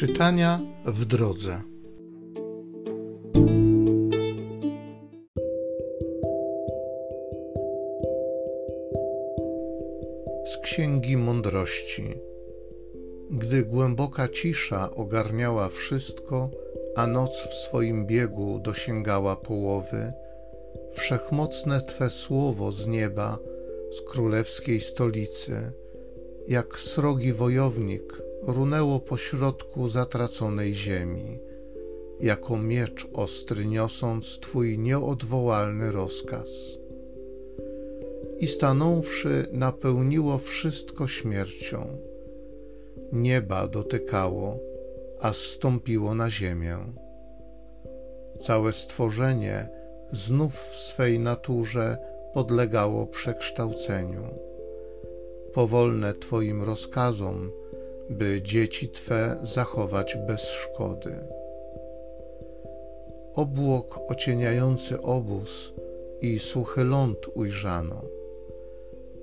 Czytania w drodze. Z Księgi Mądrości. Gdy głęboka cisza ogarniała wszystko, a noc w swoim biegu dosięgała połowy, wszechmocne Twe słowo z nieba, z królewskiej stolicy, jak srogi wojownik, runęło po środku zatraconej ziemi, jako miecz ostry niosąc Twój nieodwołalny rozkaz. I stanąwszy, napełniło wszystko śmiercią. Nieba dotykało, a zstąpiło na ziemię. Całe stworzenie znów w swej naturze podlegało przekształceniu. Powolne Twoim rozkazom, by dzieci Twe zachować bez szkody. Obłok ocieniający obóz i suchy ląd ujrzano,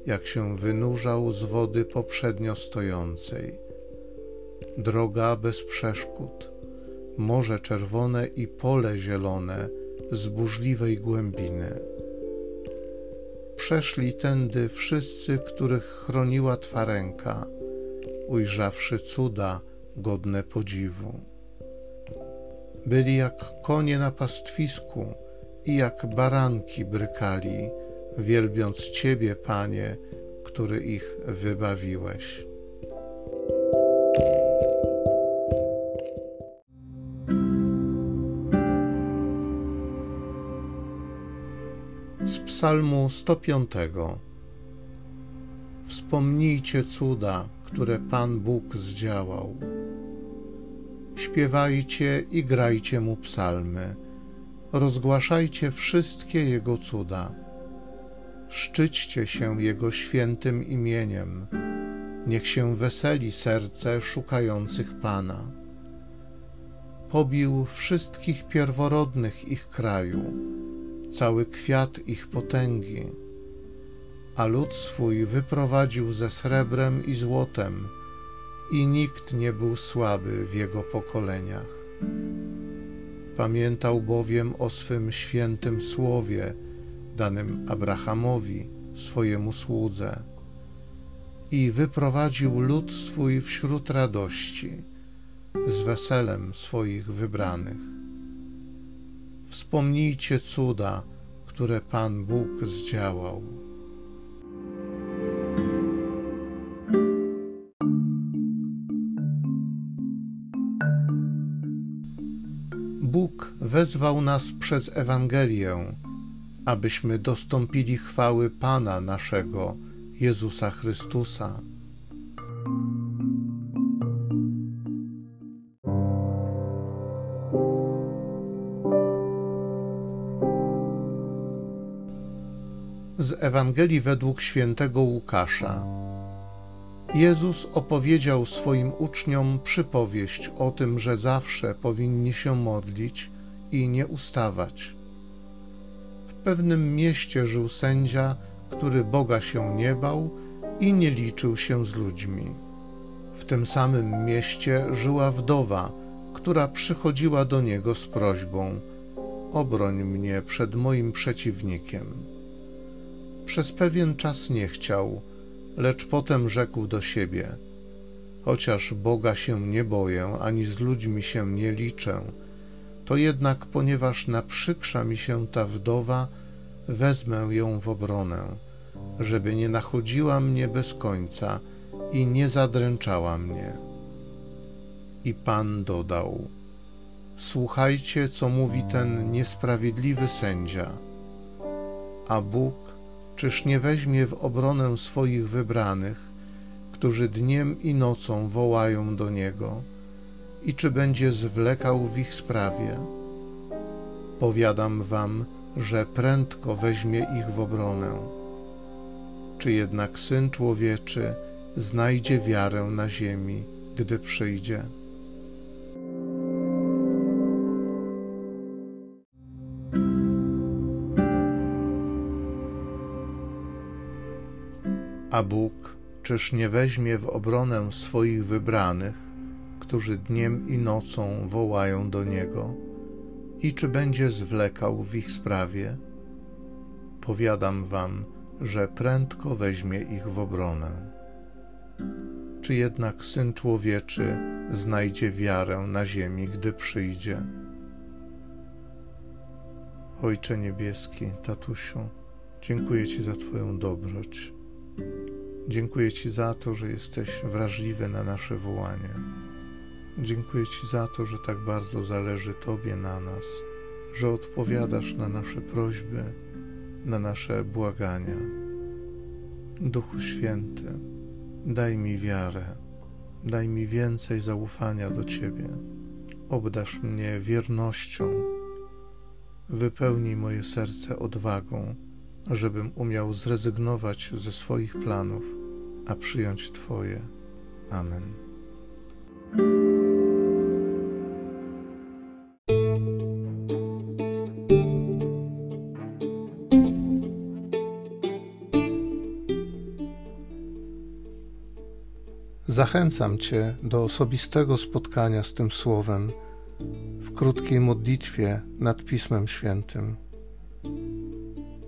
jak się wynurzał z wody poprzednio stojącej. Droga bez przeszkód, morze czerwone i pole zielone z burzliwej głębiny. Przeszli tędy wszyscy, których chroniła Twa ręka, ujrzawszy cuda godne podziwu. Byli jak konie na pastwisku i jak baranki brykali, wielbiąc Ciebie, Panie, który ich wybawiłeś. Z Psalmu 105 Wspomnijcie cuda, które Pan Bóg zdziałał. Śpiewajcie i grajcie mu psalmy, rozgłaszajcie wszystkie Jego cuda. Szczyćcie się Jego świętym imieniem, niech się weseli serce szukających Pana. Pobił wszystkich pierworodnych ich kraju, cały kwiat ich potęgi a lud swój wyprowadził ze srebrem i złotem, i nikt nie był słaby w jego pokoleniach. Pamiętał bowiem o swym świętym słowie, danym Abrahamowi, swojemu słudze, i wyprowadził lud swój wśród radości, z weselem swoich wybranych. Wspomnijcie cuda, które Pan Bóg zdziałał. Bóg wezwał nas przez Ewangelię, abyśmy dostąpili chwały Pana naszego, Jezusa Chrystusa. Z Ewangelii według świętego Łukasza. Jezus opowiedział swoim uczniom przypowieść o tym, że zawsze powinni się modlić i nie ustawać. W pewnym mieście żył sędzia, który Boga się nie bał i nie liczył się z ludźmi. W tym samym mieście żyła wdowa, która przychodziła do niego z prośbą: Obroń mnie przed moim przeciwnikiem. Przez pewien czas nie chciał lecz potem rzekł do siebie: Chociaż Boga się nie boję, ani z ludźmi się nie liczę, to jednak, ponieważ naprzykrza mi się ta wdowa, wezmę ją w obronę, żeby nie nachodziła mnie bez końca i nie zadręczała mnie. I Pan dodał: Słuchajcie, co mówi ten niesprawiedliwy sędzia. A Bóg Czyż nie weźmie w obronę swoich wybranych, którzy dniem i nocą wołają do Niego, i czy będzie zwlekał w ich sprawie? Powiadam wam, że prędko weźmie ich w obronę. Czy jednak Syn Człowieczy znajdzie wiarę na ziemi, gdy przyjdzie? A Bóg czyż nie weźmie w obronę swoich wybranych, którzy dniem i nocą wołają do Niego? I czy będzie zwlekał w ich sprawie? Powiadam wam, że prędko weźmie ich w obronę. Czy jednak Syn Człowieczy znajdzie wiarę na ziemi, gdy przyjdzie? Ojcze Niebieski, Tatusiu, dziękuję Ci za Twoją dobroć. Dziękuję Ci za to, że jesteś wrażliwy na nasze wołanie. Dziękuję Ci za to, że tak bardzo zależy Tobie na nas, że odpowiadasz na nasze prośby, na nasze błagania. Duchu Święty, daj mi wiarę, daj mi więcej zaufania do Ciebie. Obdasz mnie wiernością, wypełnij moje serce odwagą, żebym umiał zrezygnować ze swoich planów, a przyjąć Twoje. Amen. Zachęcam Cię do osobistego spotkania z tym Słowem w krótkiej modlitwie nad Pismem Świętym.